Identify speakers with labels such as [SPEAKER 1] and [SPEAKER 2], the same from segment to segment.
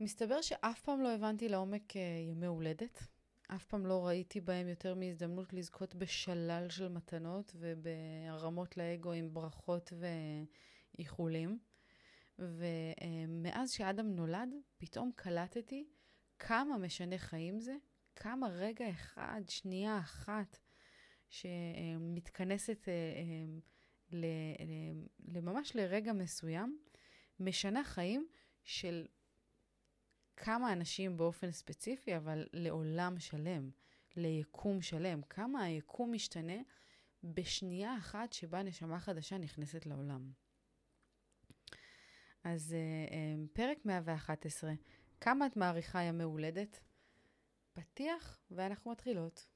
[SPEAKER 1] מסתבר שאף פעם לא הבנתי לעומק אה, ימי הולדת. אף פעם לא ראיתי בהם יותר מהזדמנות לזכות בשלל של מתנות ובהרמות לאגו עם ברכות ואיחולים. ומאז שאדם נולד, פתאום קלטתי כמה משנה חיים זה, כמה רגע אחד, שנייה אחת, שמתכנסת אה, אה, ממש לרגע מסוים, משנה חיים של כמה אנשים באופן ספציפי, אבל לעולם שלם, ליקום שלם. כמה היקום משתנה בשנייה אחת שבה נשמה חדשה נכנסת לעולם. אז uh, פרק 111, כמה את מעריכה ימי הולדת? פתיח, ואנחנו מתחילות.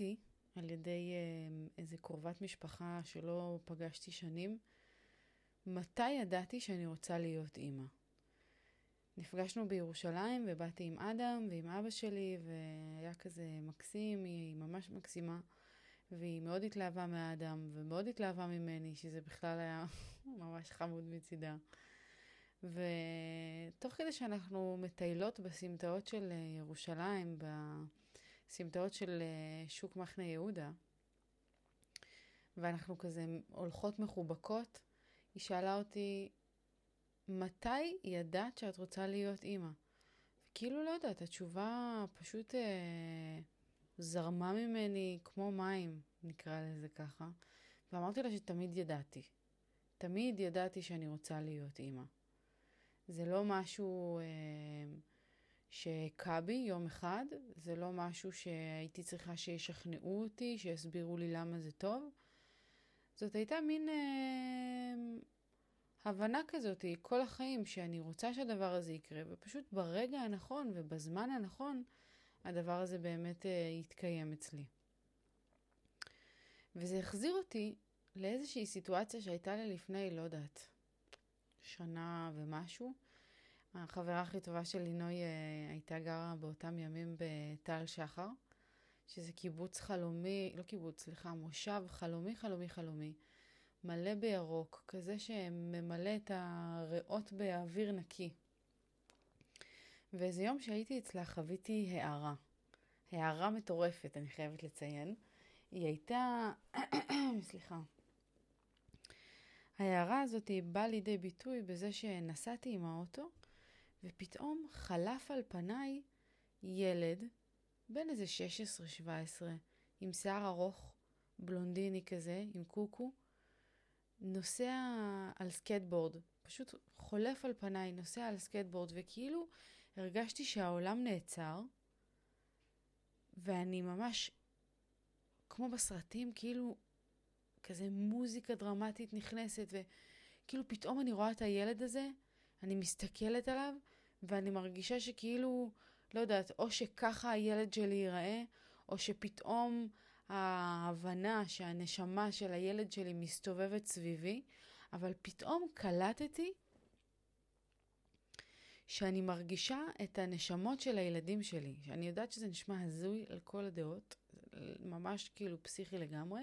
[SPEAKER 1] נשאלתי על ידי אה, איזה קרובת משפחה שלא פגשתי שנים, מתי ידעתי שאני רוצה להיות אימא? נפגשנו בירושלים ובאתי עם אדם ועם אבא שלי והיה כזה מקסים, היא ממש מקסימה והיא מאוד התלהבה מהאדם ומאוד התלהבה ממני, שזה בכלל היה ממש חמוד מצידה. ותוך כדי שאנחנו מטיילות בסמטאות של ירושלים, בסמטאות של שוק מחנה יהודה, ואנחנו כזה הולכות מחובקות, היא שאלה אותי, מתי ידעת שאת רוצה להיות אימא? כאילו לא יודעת, התשובה פשוט אה, זרמה ממני כמו מים, נקרא לזה ככה. ואמרתי לה שתמיד ידעתי. תמיד ידעתי שאני רוצה להיות אימא. זה לא משהו אה, שהכה בי יום אחד, זה לא משהו שהייתי צריכה שישכנעו אותי, שיסבירו לי למה זה טוב. זאת הייתה מין אה, הבנה כזאת כל החיים שאני רוצה שהדבר הזה יקרה, ופשוט ברגע הנכון ובזמן הנכון הדבר הזה באמת אה, יתקיים אצלי. וזה החזיר אותי לאיזושהי סיטואציה שהייתה לי לפני, לא יודעת, שנה ומשהו. החברה הכי טובה של לינוי אה, הייתה גרה באותם ימים בטל שחר, שזה קיבוץ חלומי, לא קיבוץ, סליחה, מושב חלומי, חלומי, חלומי. מלא בירוק, כזה שממלא את הריאות באוויר נקי. ואיזה יום שהייתי אצלה חוויתי הערה. הערה מטורפת, אני חייבת לציין. היא הייתה, סליחה, ההערה הזאת באה לידי ביטוי בזה שנסעתי עם האוטו, ופתאום חלף על פניי ילד, בן איזה 16-17, עם שיער ארוך, בלונדיני כזה, עם קוקו, נוסע על סקטבורד, פשוט חולף על פניי, נוסע על סקטבורד, וכאילו הרגשתי שהעולם נעצר, ואני ממש, כמו בסרטים, כאילו כזה מוזיקה דרמטית נכנסת, וכאילו פתאום אני רואה את הילד הזה, אני מסתכלת עליו, ואני מרגישה שכאילו, לא יודעת, או שככה הילד שלי ייראה, או שפתאום ההבנה שהנשמה של הילד שלי מסתובבת סביבי, אבל פתאום קלטתי שאני מרגישה את הנשמות של הילדים שלי, שאני יודעת שזה נשמע הזוי על כל הדעות, ממש כאילו פסיכי לגמרי,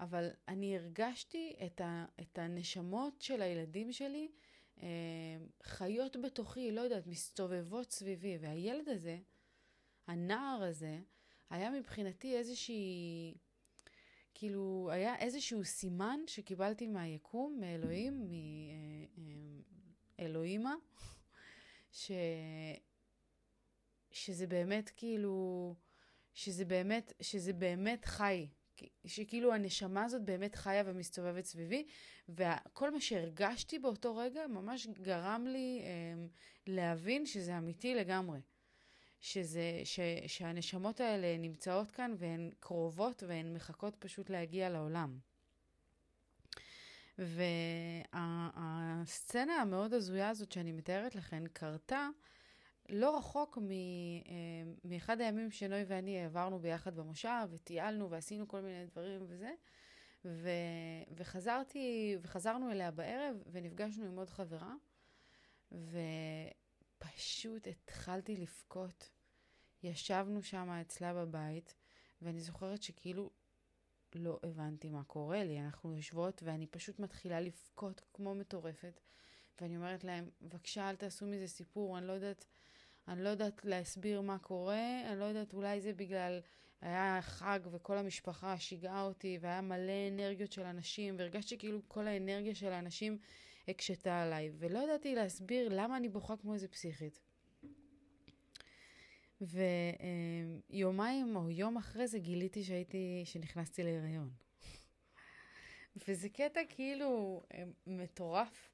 [SPEAKER 1] אבל אני הרגשתי את, ה, את הנשמות של הילדים שלי חיות בתוכי, לא יודעת, מסתובבות סביבי, והילד הזה, הנער הזה, היה מבחינתי איזושהי, כאילו, היה איזשהו סימן שקיבלתי מהיקום, מאלוהים, מאלוהימה, ש... שזה באמת כאילו, שזה באמת, שזה באמת חי, שכאילו הנשמה הזאת באמת חיה ומסתובבת סביבי, וכל מה שהרגשתי באותו רגע ממש גרם לי אה, להבין שזה אמיתי לגמרי. שזה, ש, שהנשמות האלה נמצאות כאן והן קרובות והן מחכות פשוט להגיע לעולם. והסצנה המאוד הזויה הזאת שאני מתארת לכם קרתה לא רחוק מ, אה, מאחד הימים שנוי ואני העברנו ביחד במושב וטיילנו ועשינו כל מיני דברים וזה. ו, וחזרתי, וחזרנו אליה בערב ונפגשנו עם עוד חברה, ופשוט התחלתי לבכות. ישבנו שם אצלה בבית, ואני זוכרת שכאילו לא הבנתי מה קורה לי. אנחנו יושבות ואני פשוט מתחילה לבכות כמו מטורפת. ואני אומרת להם, בבקשה אל תעשו מזה סיפור, אני לא יודעת, אני לא יודעת להסביר מה קורה, אני לא יודעת, אולי זה בגלל, היה חג וכל המשפחה שיגעה אותי, והיה מלא אנרגיות של אנשים, והרגשתי כאילו כל האנרגיה של האנשים הקשתה עליי, ולא ידעתי להסביר למה אני בוכה כמו איזה פסיכית. ויומיים או יום אחרי זה גיליתי שהייתי, שנכנסתי להיריון. וזה קטע כאילו אה, מטורף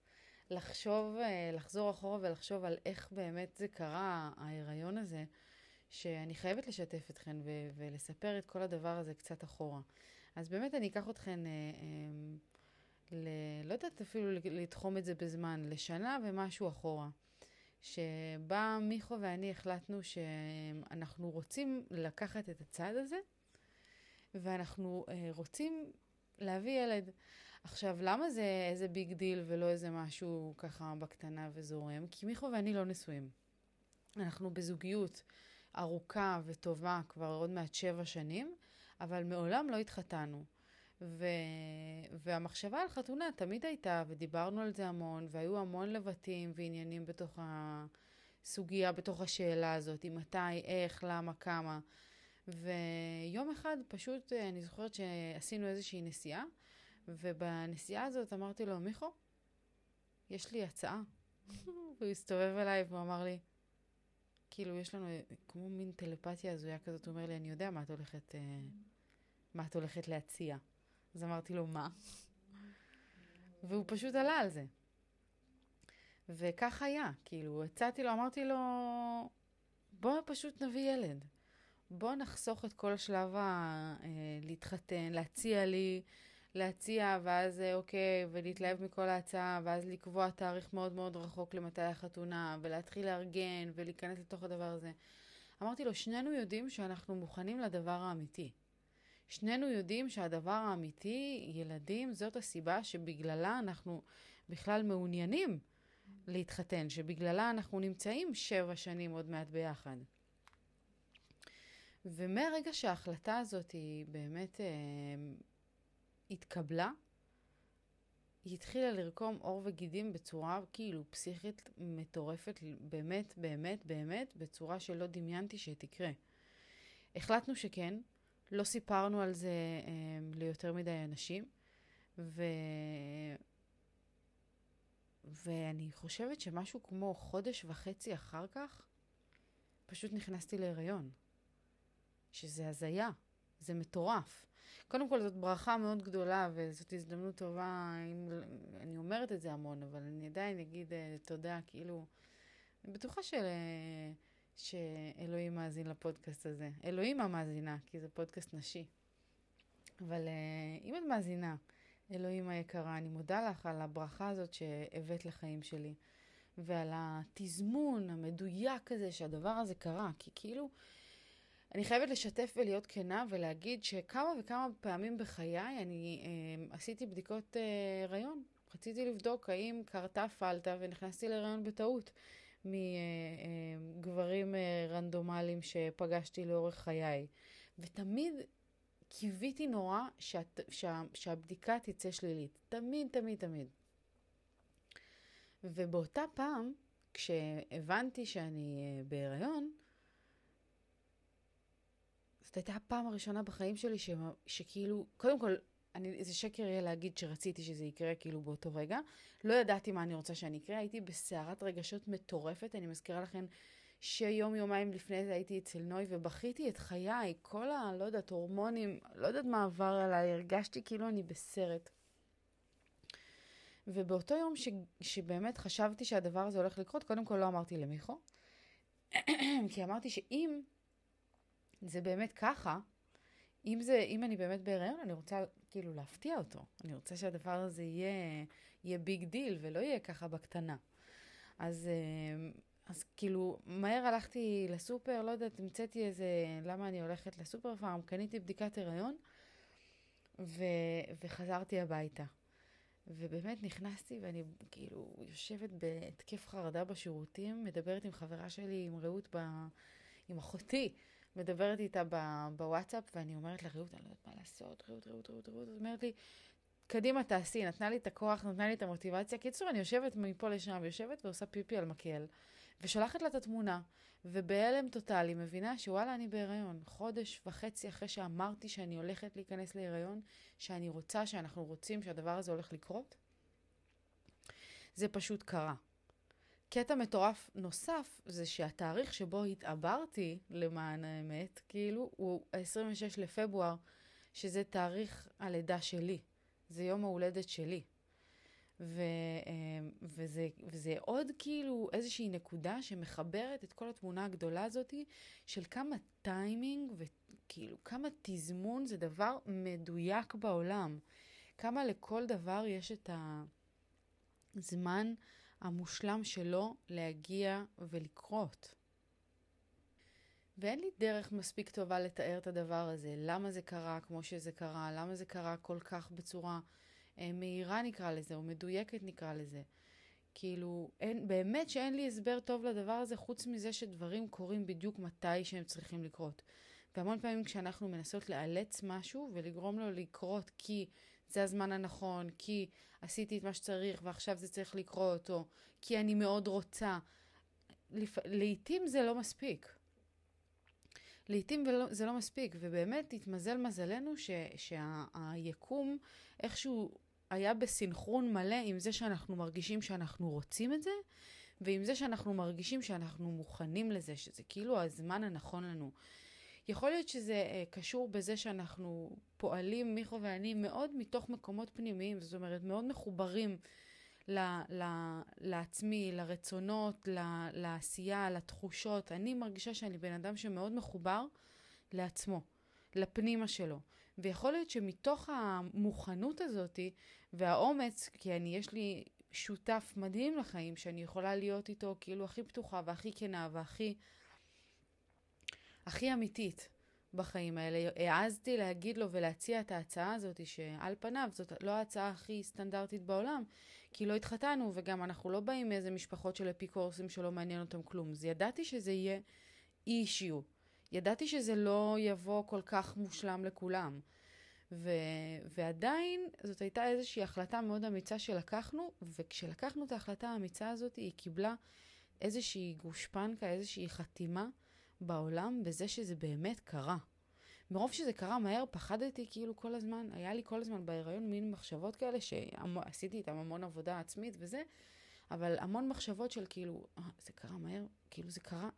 [SPEAKER 1] לחשוב, אה, לחזור אחורה ולחשוב על איך באמת זה קרה, ההיריון הזה, שאני חייבת לשתף אתכן ו- ולספר את כל הדבר הזה קצת אחורה. אז באמת אני אקח אתכן, אה, אה, ל- לא יודעת אפילו לתחום את זה בזמן, לשנה ומשהו אחורה. שבה מיכו ואני החלטנו שאנחנו רוצים לקחת את הצעד הזה, ואנחנו אה, רוצים להביא ילד. עכשיו, למה זה איזה big deal ולא איזה משהו ככה בקטנה וזורם? כי מיכו ואני לא נשואים. אנחנו בזוגיות ארוכה וטובה כבר עוד מעט שבע שנים, אבל מעולם לא התחתנו. ו... והמחשבה על חתונה תמיד הייתה, ודיברנו על זה המון, והיו המון לבטים ועניינים בתוך הסוגיה, בתוך השאלה הזאת, מתי, איך, למה, כמה. ויום אחד פשוט, אני זוכרת שעשינו איזושהי נסיעה, ובנסיעה הזאת אמרתי לו, מיכו, יש לי הצעה. והוא הסתובב אליי והוא אמר לי, כאילו, יש לנו כמו מין טלפתיה הזויה כזאת, הוא אומר לי, אני יודע מה את הולכת, אה, מה את הולכת להציע. אז אמרתי לו, מה? והוא פשוט עלה על זה. וכך היה, כאילו, הצעתי לו, אמרתי לו, בוא פשוט נביא ילד. בוא נחסוך את כל השלב ה... אה, להתחתן, להציע לי, להציע, ואז אה, אוקיי, ולהתלהב מכל ההצעה, ואז לקבוע תאריך מאוד מאוד רחוק למתי החתונה, ולהתחיל לארגן, ולהיכנס לתוך הדבר הזה. אמרתי לו, שנינו יודעים שאנחנו מוכנים לדבר האמיתי. שנינו יודעים שהדבר האמיתי, ילדים, זאת הסיבה שבגללה אנחנו בכלל מעוניינים להתחתן, שבגללה אנחנו נמצאים שבע שנים עוד מעט ביחד. ומהרגע שההחלטה הזאת היא באמת אה, התקבלה, היא התחילה לרקום עור וגידים בצורה כאילו פסיכית מטורפת, באמת, באמת, באמת, בצורה שלא דמיינתי שתקרה. החלטנו שכן, לא סיפרנו על זה אה, ליותר מדי אנשים, ו... ואני חושבת שמשהו כמו חודש וחצי אחר כך, פשוט נכנסתי להיריון. שזה הזיה, זה מטורף. קודם כל, זאת ברכה מאוד גדולה, וזאת הזדמנות טובה, אם, אני אומרת את זה המון, אבל אני עדיין אגיד uh, תודה, כאילו, אני בטוחה של... Uh, שאלוהים מאזין לפודקאסט הזה. אלוהים המאזינה, כי זה פודקאסט נשי. אבל uh, אם את מאזינה, אלוהים היקרה, אני מודה לך על הברכה הזאת שהבאת לחיים שלי, ועל התזמון המדויק הזה שהדבר הזה קרה, כי כאילו, אני חייבת לשתף ולהיות כנה ולהגיד שכמה וכמה פעמים בחיי אני uh, עשיתי בדיקות uh, הריון. רציתי לבדוק האם קרתה פלטה ונכנסתי להריון בטעות. מגברים אה, רנדומליים שפגשתי לאורך חיי. ותמיד קיוויתי נורא שאת, שה, שהבדיקה תצא שלילית. תמיד, תמיד, תמיד. ובאותה פעם, כשהבנתי שאני אה, בהיריון, זאת הייתה הפעם הראשונה בחיים שלי ש, שכאילו, קודם כל, אני, זה שקר יהיה להגיד שרציתי שזה יקרה כאילו באותו רגע. לא ידעתי מה אני רוצה שאני יקרה, הייתי בסערת רגשות מטורפת. אני מזכירה לכם שיום יומיים לפני זה הייתי אצל נוי ובכיתי את חיי, כל ה... לא יודעת, הורמונים, לא יודעת מה עבר עליי, הרגשתי כאילו אני בסרט. ובאותו יום ש, שבאמת חשבתי שהדבר הזה הולך לקרות, קודם כל לא אמרתי למיכו. כי אמרתי שאם זה באמת ככה, אם, זה, אם אני באמת בהיריון, אני רוצה כאילו להפתיע אותו. אני רוצה שהדבר הזה יהיה, יהיה big deal ולא יהיה ככה בקטנה. אז, אה, אז כאילו, מהר הלכתי לסופר, לא יודעת, המצאתי איזה, למה אני הולכת לסופר פארם, קניתי בדיקת הריון ו, וחזרתי הביתה. ובאמת נכנסתי ואני כאילו יושבת בהתקף חרדה בשירותים, מדברת עם חברה שלי, עם רעות, ב... עם אחותי, מדברת איתה בוואטסאפ, ואני אומרת לה, רעות, אני לא יודעת מה לעשות, רעות, רעות, רעות, רעות, אז אומרת לי, קדימה תעשי, נתנה לי את הכוח, נתנה לי את המוטיבציה. קיצור, אני יושבת מפה לשם, יושבת ועושה פיפי על מקל, ושולחת לה את התמונה, ובהלם טוטאלי מבינה שוואלה, אני בהיריון. חודש וחצי אחרי שאמרתי שאני הולכת להיכנס להיריון, שאני רוצה, שאנחנו רוצים, שהדבר הזה הולך לקרות, זה פשוט קרה. קטע מטורף נוסף זה שהתאריך שבו התעברתי, למען האמת, כאילו, הוא ה-26 לפברואר, שזה תאריך הלידה שלי. זה יום ההולדת שלי. ו, אה, וזה, וזה עוד כאילו איזושהי נקודה שמחברת את כל התמונה הגדולה הזאת של כמה טיימינג וכאילו כמה תזמון זה דבר מדויק בעולם. כמה לכל דבר יש את הזמן המושלם שלו להגיע ולקרות. ואין לי דרך מספיק טובה לתאר את הדבר הזה. למה זה קרה כמו שזה קרה, למה זה קרה כל כך בצורה אה, מהירה נקרא לזה, או מדויקת נקרא לזה. כאילו, אין, באמת שאין לי הסבר טוב לדבר הזה, חוץ מזה שדברים קורים בדיוק מתי שהם צריכים לקרות. והמון פעמים כשאנחנו מנסות לאלץ משהו ולגרום לו לקרות כי זה הזמן הנכון, כי עשיתי את מה שצריך ועכשיו זה צריך לקרות, או כי אני מאוד רוצה, לפ... לעתים זה לא מספיק. לעתים זה לא מספיק, ובאמת התמזל מזלנו ש, שהיקום איכשהו היה בסינכרון מלא עם זה שאנחנו מרגישים שאנחנו רוצים את זה, ועם זה שאנחנו מרגישים שאנחנו מוכנים לזה, שזה כאילו הזמן הנכון לנו. יכול להיות שזה uh, קשור בזה שאנחנו פועלים, מיכו ואני, מאוד מתוך מקומות פנימיים, זאת אומרת, מאוד מחוברים ל, ל, לעצמי, לרצונות, ל, לעשייה, לתחושות. אני מרגישה שאני בן אדם שמאוד מחובר לעצמו, לפנימה שלו. ויכול להיות שמתוך המוכנות הזאת והאומץ, כי אני, יש לי שותף מדהים לחיים, שאני יכולה להיות איתו כאילו הכי פתוחה והכי כנה והכי הכי אמיתית בחיים האלה. העזתי להגיד לו ולהציע את ההצעה הזאת, שעל פניו זאת לא ההצעה הכי סטנדרטית בעולם, כי לא התחתנו, וגם אנחנו לא באים מאיזה משפחות של אפיקורסים שלא מעניין אותם כלום. אז ידעתי שזה יהיה אישיו. ידעתי שזה לא יבוא כל כך מושלם לכולם. ו... ועדיין זאת הייתה איזושהי החלטה מאוד אמיצה שלקחנו, וכשלקחנו את ההחלטה האמיצה הזאת, היא קיבלה איזושהי גושפנקה, איזושהי חתימה בעולם בזה שזה באמת קרה. מרוב שזה קרה מהר, פחדתי כאילו כל הזמן, היה לי כל הזמן בהיריון מין מחשבות כאלה שעשיתי איתן המון עבודה עצמית וזה, אבל המון מחשבות של כאילו, אה, זה קרה מהר, כאילו זה קרה,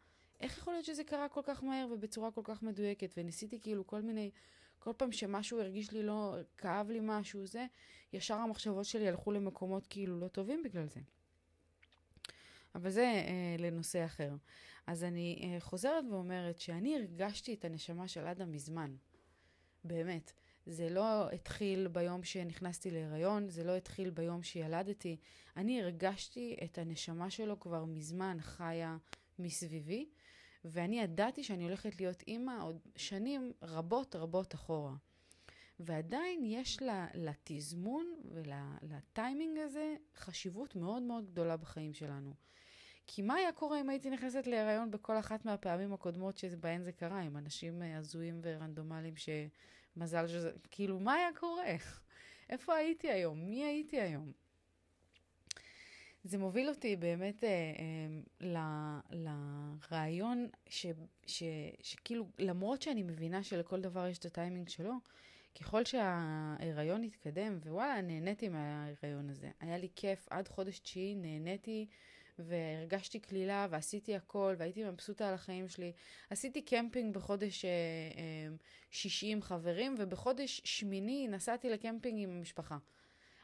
[SPEAKER 1] איך יכול להיות שזה קרה כל כך מהר ובצורה כל כך מדויקת? וניסיתי כאילו כל מיני, כל פעם שמשהו הרגיש לי לא, כאב לי משהו, זה, ישר המחשבות שלי הלכו למקומות כאילו לא טובים בגלל זה. אבל זה אה, לנושא אחר. אז אני אה, חוזרת ואומרת שאני הרגשתי את הנשמה של אדם מזמן. באמת. זה לא התחיל ביום שנכנסתי להיריון, זה לא התחיל ביום שילדתי. אני הרגשתי את הנשמה שלו כבר מזמן חיה מסביבי, ואני ידעתי שאני הולכת להיות אימא עוד שנים רבות רבות אחורה. ועדיין יש לתזמון ולטיימינג הזה חשיבות מאוד מאוד גדולה בחיים שלנו. כי מה היה קורה אם הייתי נכנסת להיריון בכל אחת מהפעמים הקודמות שבהן זה קרה, עם אנשים אה, הזויים ורנדומליים שמזל שזה... כאילו, מה היה קורה? איפה הייתי היום? מי הייתי היום? זה מוביל אותי באמת אה, אה, לרעיון ש, ש, שכאילו, למרות שאני מבינה שלכל דבר יש את הטיימינג שלו, ככל שההיריון התקדם, ווואלה, נהניתי מההיריון הזה. היה לי כיף, עד חודש תשיעי נהניתי והרגשתי קלילה ועשיתי הכל והייתי מבסוטה על החיים שלי. עשיתי קמפינג בחודש אה, אה, שישי עם חברים ובחודש שמיני נסעתי לקמפינג עם המשפחה.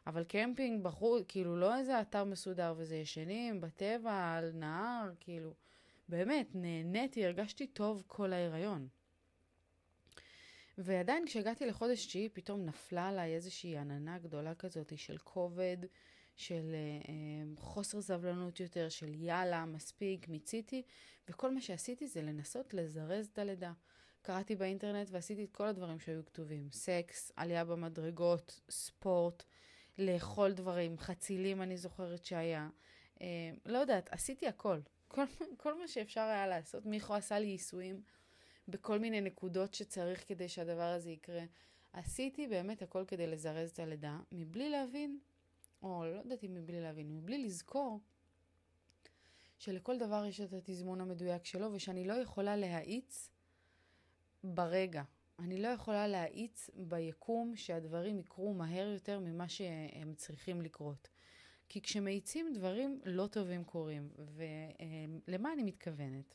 [SPEAKER 1] אבל קמפינג בחוץ, כאילו לא איזה אתר מסודר וזה, ישנים בטבע, על נהר, כאילו, באמת, נהניתי, הרגשתי טוב כל ההיריון. ועדיין כשהגעתי לחודש תשיעי, פתאום נפלה עליי איזושהי עננה גדולה כזאת של כובד, של אה, חוסר סבלנות יותר, של יאללה, מספיק, מיציתי, וכל מה שעשיתי זה לנסות לזרז את הלידה. קראתי באינטרנט ועשיתי את כל הדברים שהיו כתובים. סקס, עלייה במדרגות, ספורט, לאכול דברים, חצילים אני זוכרת שהיה. אה, לא יודעת, עשיתי הכל. כל, כל מה שאפשר היה לעשות. מיכו עשה לי ייסויים בכל מיני נקודות שצריך כדי שהדבר הזה יקרה. עשיתי באמת הכל כדי לזרז את הלידה, מבלי להבין, או לא יודעת אם מבלי להבין, מבלי לזכור שלכל דבר יש את התזמון המדויק שלו, ושאני לא יכולה להאיץ ברגע. אני לא יכולה להאיץ ביקום שהדברים יקרו מהר יותר ממה שהם צריכים לקרות. כי כשמאיצים דברים לא טובים קורים. ולמה אני מתכוונת?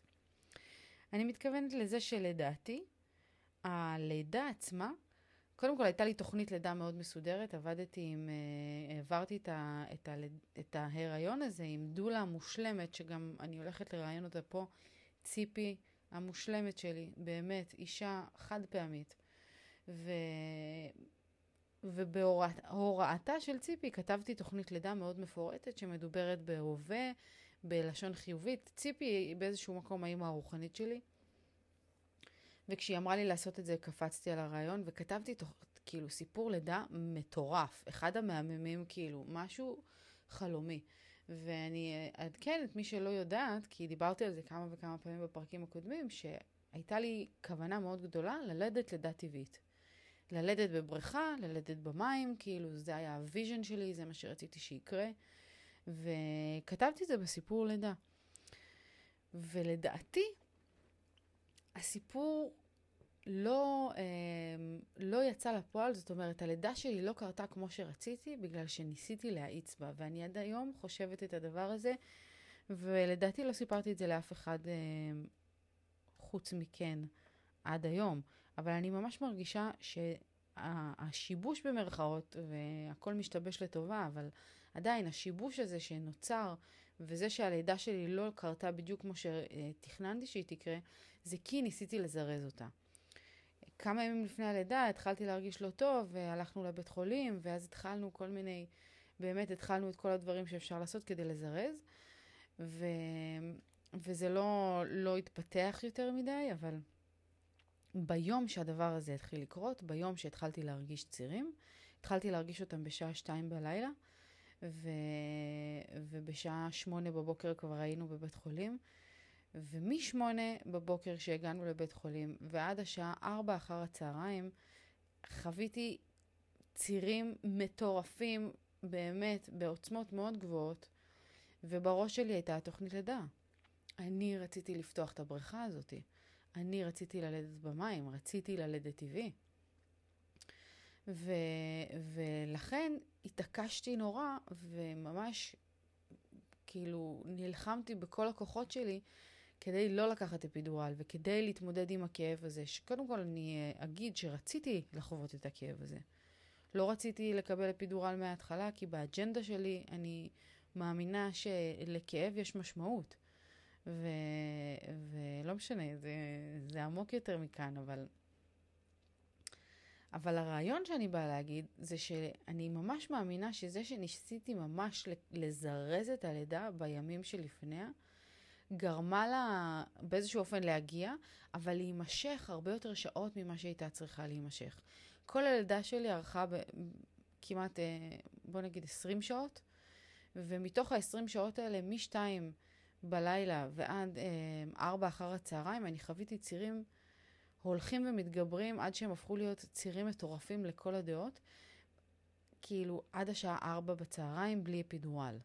[SPEAKER 1] אני מתכוונת לזה שלדעתי, הלידה עצמה, קודם כל הייתה לי תוכנית לידה מאוד מסודרת, עבדתי עם, uh, העברתי את, ה, את, ה, את ההיריון הזה עם דולה מושלמת, שגם אני הולכת לראיין אותה פה, ציפי המושלמת שלי, באמת, אישה חד פעמית. ו... ובהוראתה של ציפי כתבתי תוכנית לידה מאוד מפורטת שמדוברת בהווה, בלשון חיובית. ציפי היא באיזשהו מקום האימא הרוחנית שלי. וכשהיא אמרה לי לעשות את זה, קפצתי על הרעיון וכתבתי תוך, כאילו סיפור לידה מטורף. אחד המהממים, כאילו, משהו חלומי. ואני אעדכן את מי שלא יודעת, כי דיברתי על זה כמה וכמה פעמים בפרקים הקודמים, שהייתה לי כוונה מאוד גדולה ללדת לידה טבעית. ללדת בבריכה, ללדת במים, כאילו זה היה ה vision שלי, זה מה שרציתי שיקרה. וכתבתי את זה בסיפור לידה. ולדעתי, הסיפור לא, אה, לא יצא לפועל, זאת אומרת, הלידה שלי לא קרתה כמו שרציתי, בגלל שניסיתי להאיץ בה, ואני עד היום חושבת את הדבר הזה, ולדעתי לא סיפרתי את זה לאף אחד אה, חוץ מכן עד היום, אבל אני ממש מרגישה שהשיבוש במרכאות, והכל משתבש לטובה, אבל עדיין השיבוש הזה שנוצר, וזה שהלידה שלי לא קרתה בדיוק כמו שתכננתי שהיא תקרה, זה כי ניסיתי לזרז אותה. כמה ימים לפני הלידה התחלתי להרגיש לא טוב, והלכנו לבית חולים, ואז התחלנו כל מיני, באמת התחלנו את כל הדברים שאפשר לעשות כדי לזרז, ו... וזה לא, לא התפתח יותר מדי, אבל ביום שהדבר הזה התחיל לקרות, ביום שהתחלתי להרגיש צירים, התחלתי להרגיש אותם בשעה שתיים בלילה, ו... ובשעה שמונה בבוקר כבר היינו בבית חולים. ומשמונה בבוקר שהגענו לבית חולים ועד השעה ארבע אחר הצהריים, חוויתי צירים מטורפים, באמת, בעוצמות מאוד גבוהות, ובראש שלי הייתה התוכנית לידה. אני רציתי לפתוח את הבריכה הזאתי. אני רציתי ללדת במים, רציתי ללדת טבעי. ו, ולכן התעקשתי נורא, וממש כאילו נלחמתי בכל הכוחות שלי כדי לא לקחת אפידורל וכדי להתמודד עם הכאב הזה, שקודם כל אני אה, אגיד שרציתי לחוות את הכאב הזה. לא רציתי לקבל אפידורל מההתחלה, כי באג'נדה שלי אני מאמינה שלכאב יש משמעות. ו... ולא משנה, זה, זה עמוק יותר מכאן, אבל... אבל הרעיון שאני באה להגיד זה שאני ממש מאמינה שזה שניסיתי ממש לזרז את הלידה בימים שלפניה, גרמה לה באיזשהו אופן להגיע, אבל להימשך הרבה יותר שעות ממה שהייתה צריכה להימשך. כל הלידה שלי ארכה ב- כמעט, אה, בוא נגיד, 20 שעות, ומתוך ה-20 שעות האלה, מ-2 בלילה ועד 4 אה, אחר הצהריים, אני חוויתי צירים הולכים ומתגברים עד שהם הפכו להיות צירים מטורפים לכל הדעות, כאילו עד השעה 4 בצהריים בלי אפידורל.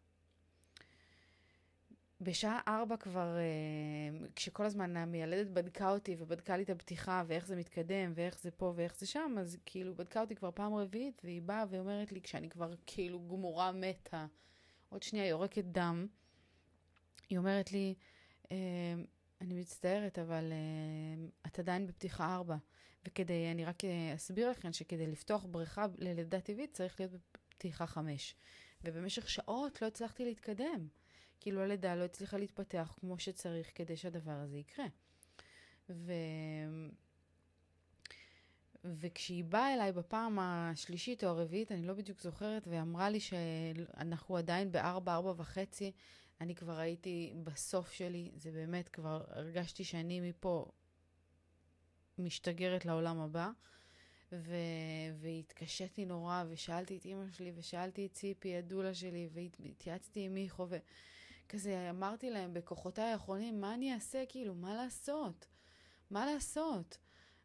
[SPEAKER 1] בשעה ארבע כבר, uh, כשכל הזמן המיילדת בדקה אותי ובדקה לי את הפתיחה ואיך זה מתקדם ואיך זה פה ואיך זה שם, אז כאילו בדקה אותי כבר פעם רביעית והיא באה ואומרת לי, כשאני כבר כאילו גמורה מתה, עוד שנייה יורקת דם, היא אומרת לי, uh, אני מצטערת, אבל uh, את עדיין בפתיחה ארבע. וכדי, אני רק אסביר לכם שכדי לפתוח בריכה ללידה טבעית צריך להיות בפתיחה חמש. ובמשך שעות לא הצלחתי להתקדם. כאילו הלידה לא הצליחה להתפתח כמו שצריך כדי שהדבר הזה יקרה. ו... וכשהיא באה אליי בפעם השלישית או הרביעית, אני לא בדיוק זוכרת, ואמרה לי שאנחנו עדיין בארבע, ארבע וחצי, אני כבר הייתי בסוף שלי, זה באמת, כבר הרגשתי שאני מפה משתגרת לעולם הבא. ו... והתקשיתי נורא, ושאלתי את אימא שלי, ושאלתי את ציפי, את דולה שלי, והתייעצתי עם מיכו, וכזה אמרתי להם בכוחותיי האחרונים, מה אני אעשה? כאילו, מה לעשות? מה לעשות?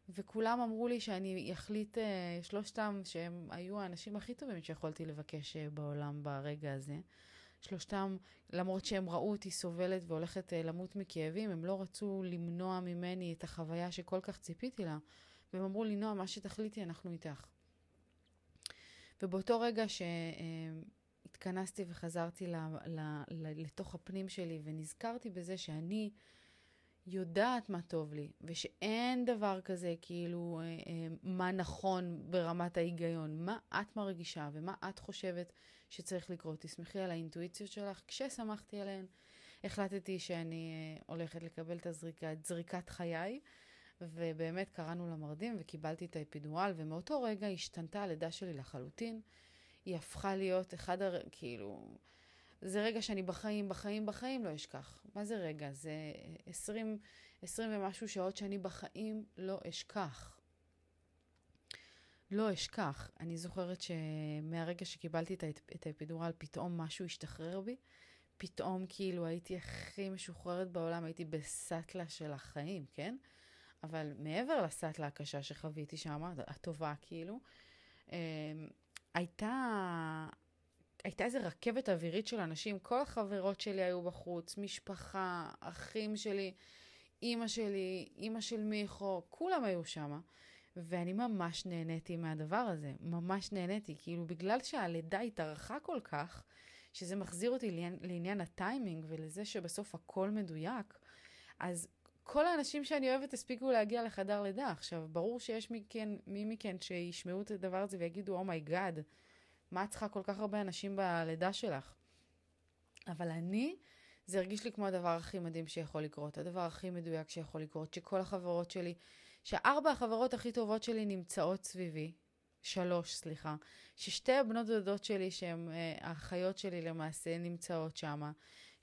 [SPEAKER 1] וכולם אמרו לי שאני אחליט, אה, שלושתם, שהם היו האנשים הכי טובים שיכולתי לבקש אה, בעולם ברגע הזה. שלושתם, למרות שהם ראו אותי סובלת והולכת אה, למות מכאבים, הם לא רצו למנוע ממני את החוויה שכל כך ציפיתי לה. והם אמרו לי, נועה, מה שתחליטי, אנחנו איתך. ובאותו רגע שהתכנסתי וחזרתי ל, ל, ל, לתוך הפנים שלי ונזכרתי בזה שאני יודעת מה טוב לי, ושאין דבר כזה כאילו אה, אה, מה נכון ברמת ההיגיון, מה את מרגישה ומה את חושבת שצריך לקרות. תסמכי על האינטואיציות שלך. כשסמכתי עליהן, החלטתי שאני אה, הולכת לקבל את הזריקה, את זריקת חיי, ובאמת קראנו למרדים וקיבלתי את האפידורל, ומאותו רגע השתנתה הלידה שלי לחלוטין. היא הפכה להיות אחד, הר... כאילו, זה רגע שאני בחיים, בחיים, בחיים לא אשכח. מה זה רגע? זה 20, 20 ומשהו שעות שאני בחיים לא אשכח. לא אשכח. אני זוכרת שמהרגע שקיבלתי את האפידורל, פתאום משהו השתחרר בי. פתאום כאילו הייתי הכי משוחררת בעולם, הייתי בסאטלה של החיים, כן? אבל מעבר לסאטלה הקשה שחוויתי שם, הטובה כאילו, אה, הייתה, הייתה איזו רכבת אווירית של אנשים. כל החברות שלי היו בחוץ, משפחה, אחים שלי, אימא שלי, אימא של מיכו, כולם היו שם. ואני ממש נהניתי מהדבר הזה, ממש נהניתי. כאילו, בגלל שהלידה התארכה כל כך, שזה מחזיר אותי לעניין, לעניין הטיימינג ולזה שבסוף הכל מדויק, אז כל האנשים שאני אוהבת הספיקו להגיע לחדר לידה. עכשיו, ברור שיש מכן, מי מכן שישמעו את הדבר הזה ויגידו, oh my God, oh מה את צריכה כל כך הרבה אנשים בלידה שלך? אבל אני, זה הרגיש לי כמו הדבר הכי מדהים שיכול לקרות, הדבר הכי מדויק שיכול לקרות, שכל החברות שלי, שארבע החברות הכי טובות שלי נמצאות סביבי, שלוש, סליחה, ששתי הבנות דודות שלי, שהן אה, האחיות שלי למעשה, נמצאות שמה,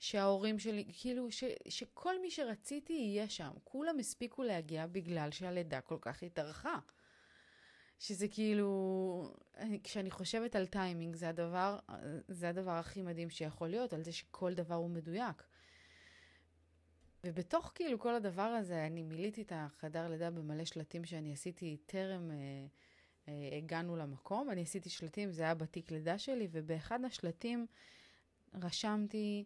[SPEAKER 1] שההורים שלי, כאילו, ש, שכל מי שרציתי יהיה שם. כולם הספיקו להגיע בגלל שהלידה כל כך התארכה. שזה כאילו, כשאני חושבת על טיימינג, זה הדבר, זה הדבר הכי מדהים שיכול להיות, על זה שכל דבר הוא מדויק. ובתוך כאילו כל הדבר הזה, אני מילאתי את החדר לידה במלא שלטים שאני עשיתי טרם אה, אה, הגענו למקום. אני עשיתי שלטים, זה היה בתיק לידה שלי, ובאחד השלטים רשמתי,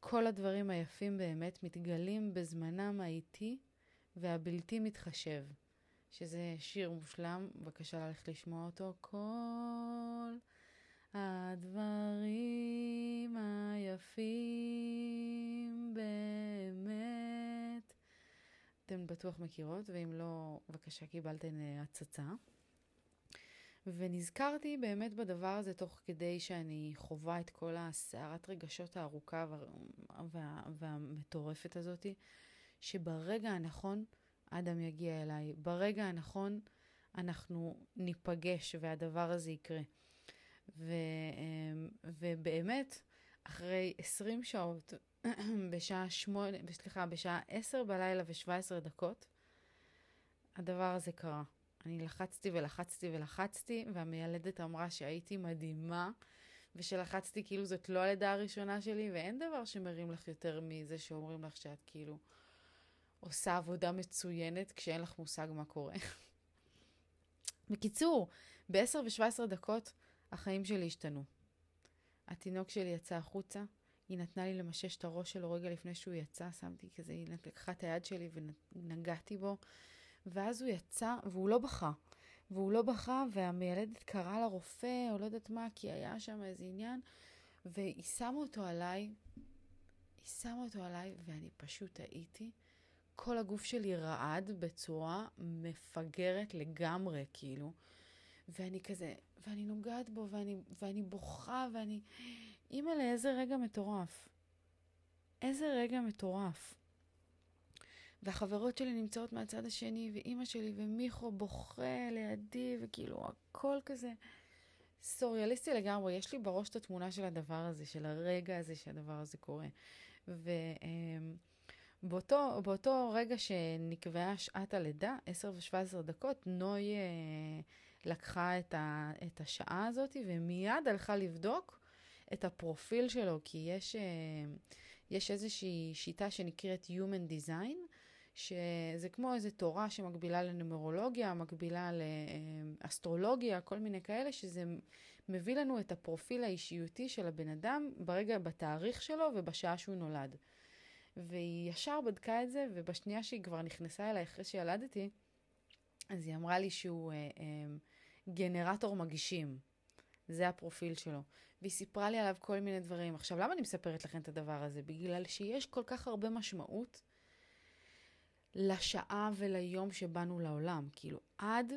[SPEAKER 1] כל הדברים היפים באמת מתגלים בזמנם האיטי והבלתי מתחשב. שזה שיר מושלם, בבקשה ללכת לשמוע אותו. כל הדברים היפים באמת. אתן בטוח מכירות, ואם לא, בבקשה, קיבלתן אה, הצצה. ונזכרתי באמת בדבר הזה תוך כדי שאני חווה את כל הסערת רגשות הארוכה וה, וה, והמטורפת הזאת, שברגע הנכון אדם יגיע אליי, ברגע הנכון אנחנו ניפגש והדבר הזה יקרה. ו, ובאמת, אחרי 20 שעות, בשעה 8, סליחה, בשעה 10 בלילה ו-17 דקות, הדבר הזה קרה. אני לחצתי ולחצתי ולחצתי, והמיילדת אמרה שהייתי מדהימה, ושלחצתי כאילו זאת לא הלידה הראשונה שלי, ואין דבר שמרים לך יותר מזה שאומרים לך שאת כאילו עושה עבודה מצוינת כשאין לך מושג מה קורה. בקיצור, ב-10 ו-17 דקות החיים שלי השתנו. התינוק שלי יצא החוצה, היא נתנה לי למשש את הראש שלו רגע לפני שהוא יצא, שמתי כזה, היא לקחה את היד שלי ונגעתי בו, ואז הוא יצא, והוא לא בכה. והוא לא בכה, והמיילדת קראה לרופא, או לא יודעת מה, כי היה שם איזה עניין, והיא שמה אותו עליי, היא שמה אותו עליי, ואני פשוט הייתי. כל הגוף שלי רעד בצורה מפגרת לגמרי, כאילו. ואני כזה, ואני נוגעת בו, ואני, ואני בוכה, ואני... אימא, לאיזה רגע מטורף. איזה רגע מטורף. והחברות שלי נמצאות מהצד השני, ואימא שלי ומיכו בוכה לידי, וכאילו הכל כזה סוריאליסטי לגמרי. יש לי בראש את התמונה של הדבר הזה, של הרגע הזה שהדבר הזה קורה. ובאותו רגע שנקבעה שעת הלידה, 10 ו-17 דקות, נוי אה, לקחה את, ה, את השעה הזאת ומיד הלכה לבדוק את הפרופיל שלו, כי יש, אה, יש איזושהי שיטה שנקראת Human Design, שזה כמו איזו תורה שמקבילה לנומרולוגיה, מקבילה לאסטרולוגיה, כל מיני כאלה, שזה מביא לנו את הפרופיל האישיותי של הבן אדם ברגע, בתאריך שלו ובשעה שהוא נולד. והיא ישר בדקה את זה, ובשנייה שהיא כבר נכנסה אליי אחרי שילדתי, אז היא אמרה לי שהוא אה, אה, גנרטור מגישים. זה הפרופיל שלו. והיא סיפרה לי עליו כל מיני דברים. עכשיו, למה אני מספרת לכם את הדבר הזה? בגלל שיש כל כך הרבה משמעות לשעה וליום שבאנו לעולם. כאילו, עד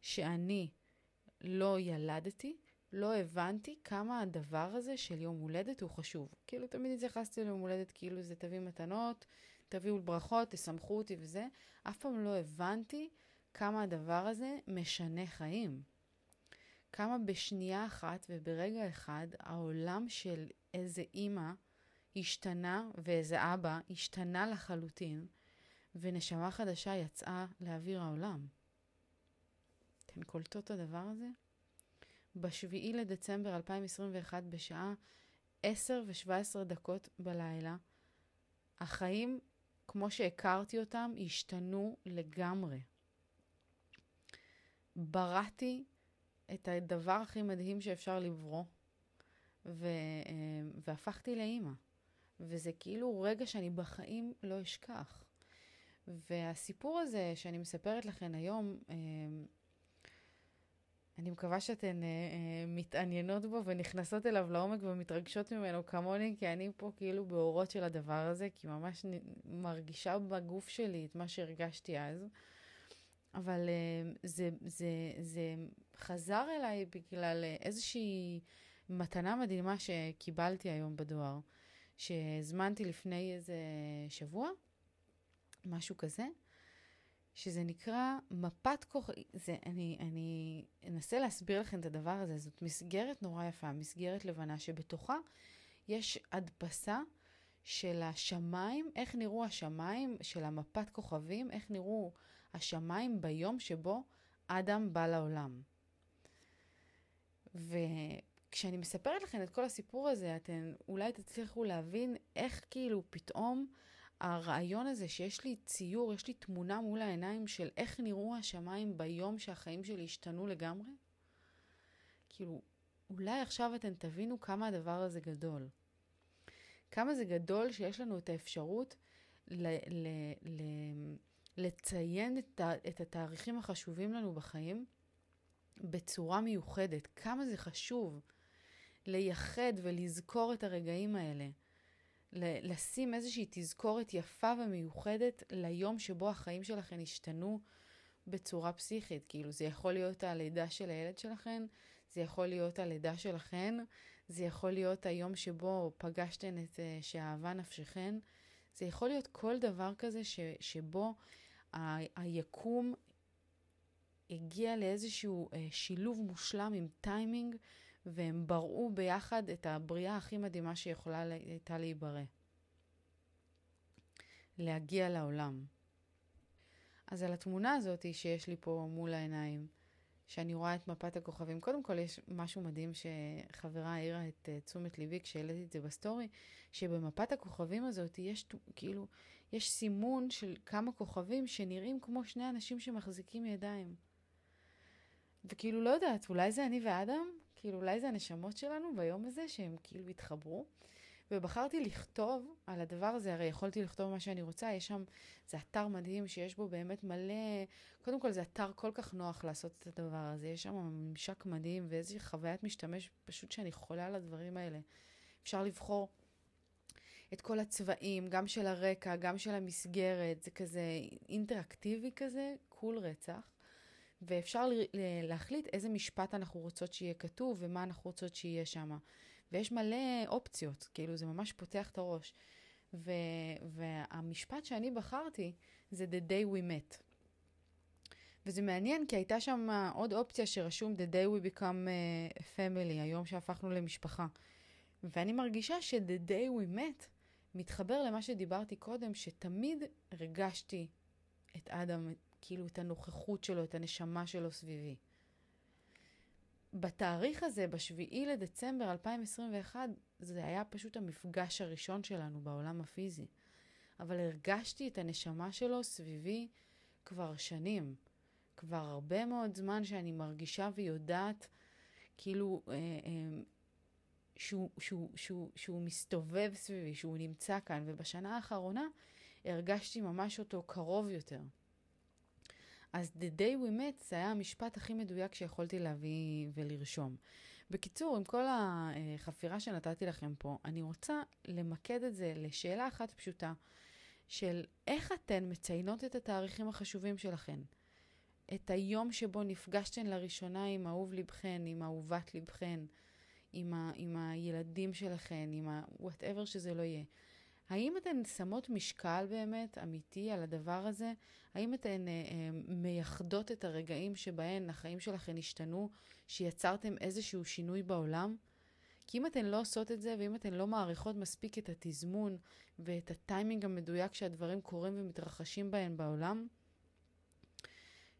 [SPEAKER 1] שאני לא ילדתי, לא הבנתי כמה הדבר הזה של יום הולדת הוא חשוב. כאילו, תמיד התייחסתי ליום הולדת כאילו זה תביא מתנות, תביאו ברכות, תשמחו אותי וזה. אף פעם לא הבנתי כמה הדבר הזה משנה חיים. כמה בשנייה אחת וברגע אחד העולם של איזה אימא השתנה ואיזה אבא השתנה לחלוטין, ונשמה חדשה יצאה לאוויר העולם. אתן קולטות את הדבר הזה? ב-7 לדצמבר 2021 בשעה 10 ו-17 דקות בלילה, החיים, כמו שהכרתי אותם, השתנו לגמרי. בראתי את הדבר הכי מדהים שאפשר לברוא, ו- אה, והפכתי לאימא. וזה כאילו רגע שאני בחיים לא אשכח. והסיפור הזה שאני מספרת לכם היום, אה, אני מקווה שאתן אה, אה, מתעניינות בו ונכנסות אליו לעומק ומתרגשות ממנו כמוני, כי אני פה כאילו באורות של הדבר הזה, כי ממש מרגישה בגוף שלי את מה שהרגשתי אז. אבל זה, זה, זה חזר אליי בגלל איזושהי מתנה מדהימה שקיבלתי היום בדואר, שהזמנתי לפני איזה שבוע, משהו כזה. שזה נקרא מפת כוח... זה, אני, אני אנסה להסביר לכם את הדבר הזה. זאת מסגרת נורא יפה, מסגרת לבנה, שבתוכה יש הדפסה של השמיים, איך נראו השמיים של המפת כוכבים, איך נראו השמיים ביום שבו אדם בא לעולם. וכשאני מספרת לכם את כל הסיפור הזה, אתן אולי תצליחו להבין איך כאילו פתאום הרעיון הזה שיש לי ציור, יש לי תמונה מול העיניים של איך נראו השמיים ביום שהחיים שלי השתנו לגמרי, כאילו, אולי עכשיו אתן תבינו כמה הדבר הזה גדול. כמה זה גדול שיש לנו את האפשרות ל- ל- ל- לציין את, את התאריכים החשובים לנו בחיים בצורה מיוחדת. כמה זה חשוב לייחד ולזכור את הרגעים האלה. לשים איזושהי תזכורת יפה ומיוחדת ליום שבו החיים שלכם השתנו בצורה פסיכית. כאילו, זה יכול להיות הלידה של הילד שלכם, זה יכול להיות הלידה שלכם, זה יכול להיות היום שבו פגשתן את uh, שאהבה נפשכן, זה יכול להיות כל דבר כזה ש, שבו ה- היקום הגיע לאיזשהו uh, שילוב מושלם עם טיימינג והם בראו ביחד את הבריאה הכי מדהימה שיכולה הייתה להיברא. להגיע לעולם. אז על התמונה הזאת שיש לי פה מול העיניים, שאני רואה את מפת הכוכבים, קודם כל יש משהו מדהים שחברה העירה את uh, תשומת ליבי כשהעליתי את זה בסטורי, שבמפת הכוכבים הזאת יש כאילו, יש סימון של כמה כוכבים שנראים כמו שני אנשים שמחזיקים ידיים. וכאילו, לא יודעת, אולי זה אני ואדם? כאילו אולי זה הנשמות שלנו ביום הזה שהם כאילו התחברו. ובחרתי לכתוב על הדבר הזה, הרי יכולתי לכתוב מה שאני רוצה, יש שם, זה אתר מדהים שיש בו באמת מלא, קודם כל זה אתר כל כך נוח לעשות את הדבר הזה, יש שם ממשק מדהים ואיזושהי חוויית משתמש פשוט שאני חולה על הדברים האלה. אפשר לבחור את כל הצבעים, גם של הרקע, גם של המסגרת, זה כזה אינטראקטיבי כזה, קול רצח. ואפשר להחליט איזה משפט אנחנו רוצות שיהיה כתוב ומה אנחנו רוצות שיהיה שם. ויש מלא אופציות, כאילו זה ממש פותח את הראש. ו, והמשפט שאני בחרתי זה The day we met. וזה מעניין כי הייתה שם עוד אופציה שרשום The day we become uh, family, היום שהפכנו למשפחה. ואני מרגישה ש-The day we met מתחבר למה שדיברתי קודם, שתמיד הרגשתי את אדם, כאילו את הנוכחות שלו, את הנשמה שלו סביבי. בתאריך הזה, בשביעי לדצמבר 2021, זה היה פשוט המפגש הראשון שלנו בעולם הפיזי. אבל הרגשתי את הנשמה שלו סביבי כבר שנים. כבר הרבה מאוד זמן שאני מרגישה ויודעת כאילו אה, אה, שהוא, שהוא, שהוא, שהוא מסתובב סביבי, שהוא נמצא כאן, ובשנה האחרונה הרגשתי ממש אותו קרוב יותר. אז The day we met זה היה המשפט הכי מדויק שיכולתי להביא ולרשום. בקיצור, עם כל החפירה שנתתי לכם פה, אני רוצה למקד את זה לשאלה אחת פשוטה, של איך אתן מציינות את התאריכים החשובים שלכן. את היום שבו נפגשתן לראשונה עם אהוב לבכן, עם אהובת לבכן, עם, ה, עם הילדים שלכן, עם ה-whatever שזה לא יהיה. האם אתן שמות משקל באמת, אמיתי, על הדבר הזה? האם אתן אה, אה, מייחדות את הרגעים שבהן החיים שלכן השתנו, שיצרתם איזשהו שינוי בעולם? כי אם אתן לא עושות את זה, ואם אתן לא מעריכות מספיק את התזמון ואת הטיימינג המדויק שהדברים קורים ומתרחשים בהן בעולם,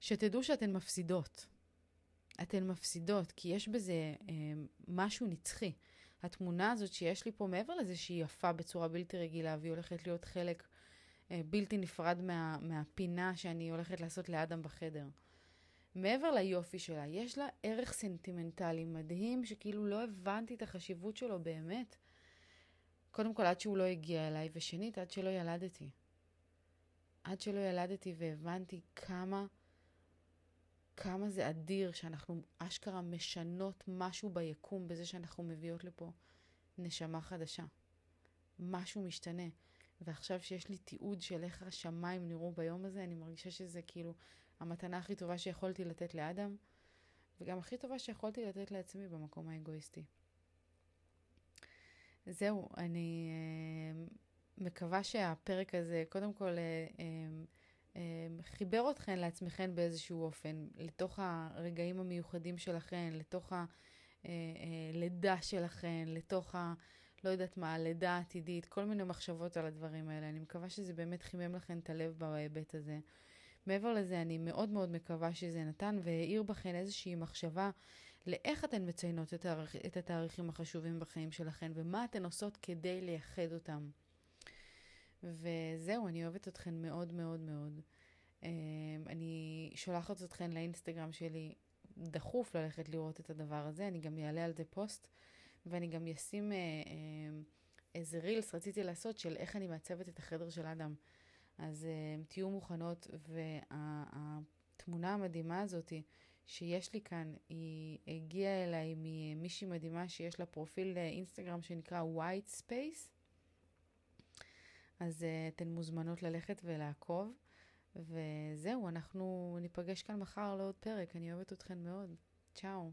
[SPEAKER 1] שתדעו שאתן מפסידות. אתן מפסידות, כי יש בזה אה, משהו נצחי. התמונה הזאת שיש לי פה, מעבר לזה שהיא יפה בצורה בלתי רגילה, והיא הולכת להיות חלק אה, בלתי נפרד מה, מהפינה שאני הולכת לעשות לאדם בחדר. מעבר ליופי שלה, יש לה ערך סנטימנטלי מדהים, שכאילו לא הבנתי את החשיבות שלו באמת. קודם כל, עד שהוא לא הגיע אליי, ושנית, עד שלא ילדתי. עד שלא ילדתי והבנתי כמה כמה זה אדיר שאנחנו אשכרה משנות משהו ביקום בזה שאנחנו מביאות לפה נשמה חדשה. משהו משתנה. ועכשיו שיש לי תיעוד של איך השמיים נראו ביום הזה, אני מרגישה שזה כאילו המתנה הכי טובה שיכולתי לתת לאדם, וגם הכי טובה שיכולתי לתת לעצמי במקום האגואיסטי. זהו, אני uh, מקווה שהפרק הזה, קודם כל, uh, אמ, חיבר אתכן לעצמכן באיזשהו אופן, לתוך הרגעים המיוחדים שלכן, לתוך הלידה אה, אה, שלכן, לתוך ה... לא יודעת מה, הלידה העתידית, כל מיני מחשבות על הדברים האלה. אני מקווה שזה באמת חימם לכן את הלב בהיבט הזה. מעבר לזה, אני מאוד מאוד מקווה שזה נתן והאיר בכן איזושהי מחשבה לאיך אתן מציינות את, את התאריכים החשובים בחיים שלכן ומה אתן עושות כדי לייחד אותם. וזהו, אני אוהבת אתכן מאוד מאוד מאוד. אמ, אני שולחת אתכן לאינסטגרם שלי דחוף ללכת לראות את הדבר הזה, אני גם אעלה על זה פוסט, ואני גם אשים אה, אה, איזה רילס רציתי לעשות של איך אני מעצבת את החדר של אדם. אז אה, תהיו מוכנות, והתמונה המדהימה הזאת שיש לי כאן, היא הגיעה אליי ממישהי מדהימה שיש לה פרופיל אינסטגרם שנקרא White Space. אז uh, אתן מוזמנות ללכת ולעקוב. וזהו, אנחנו ניפגש כאן מחר לעוד פרק. אני אוהבת אתכן מאוד. צ'או.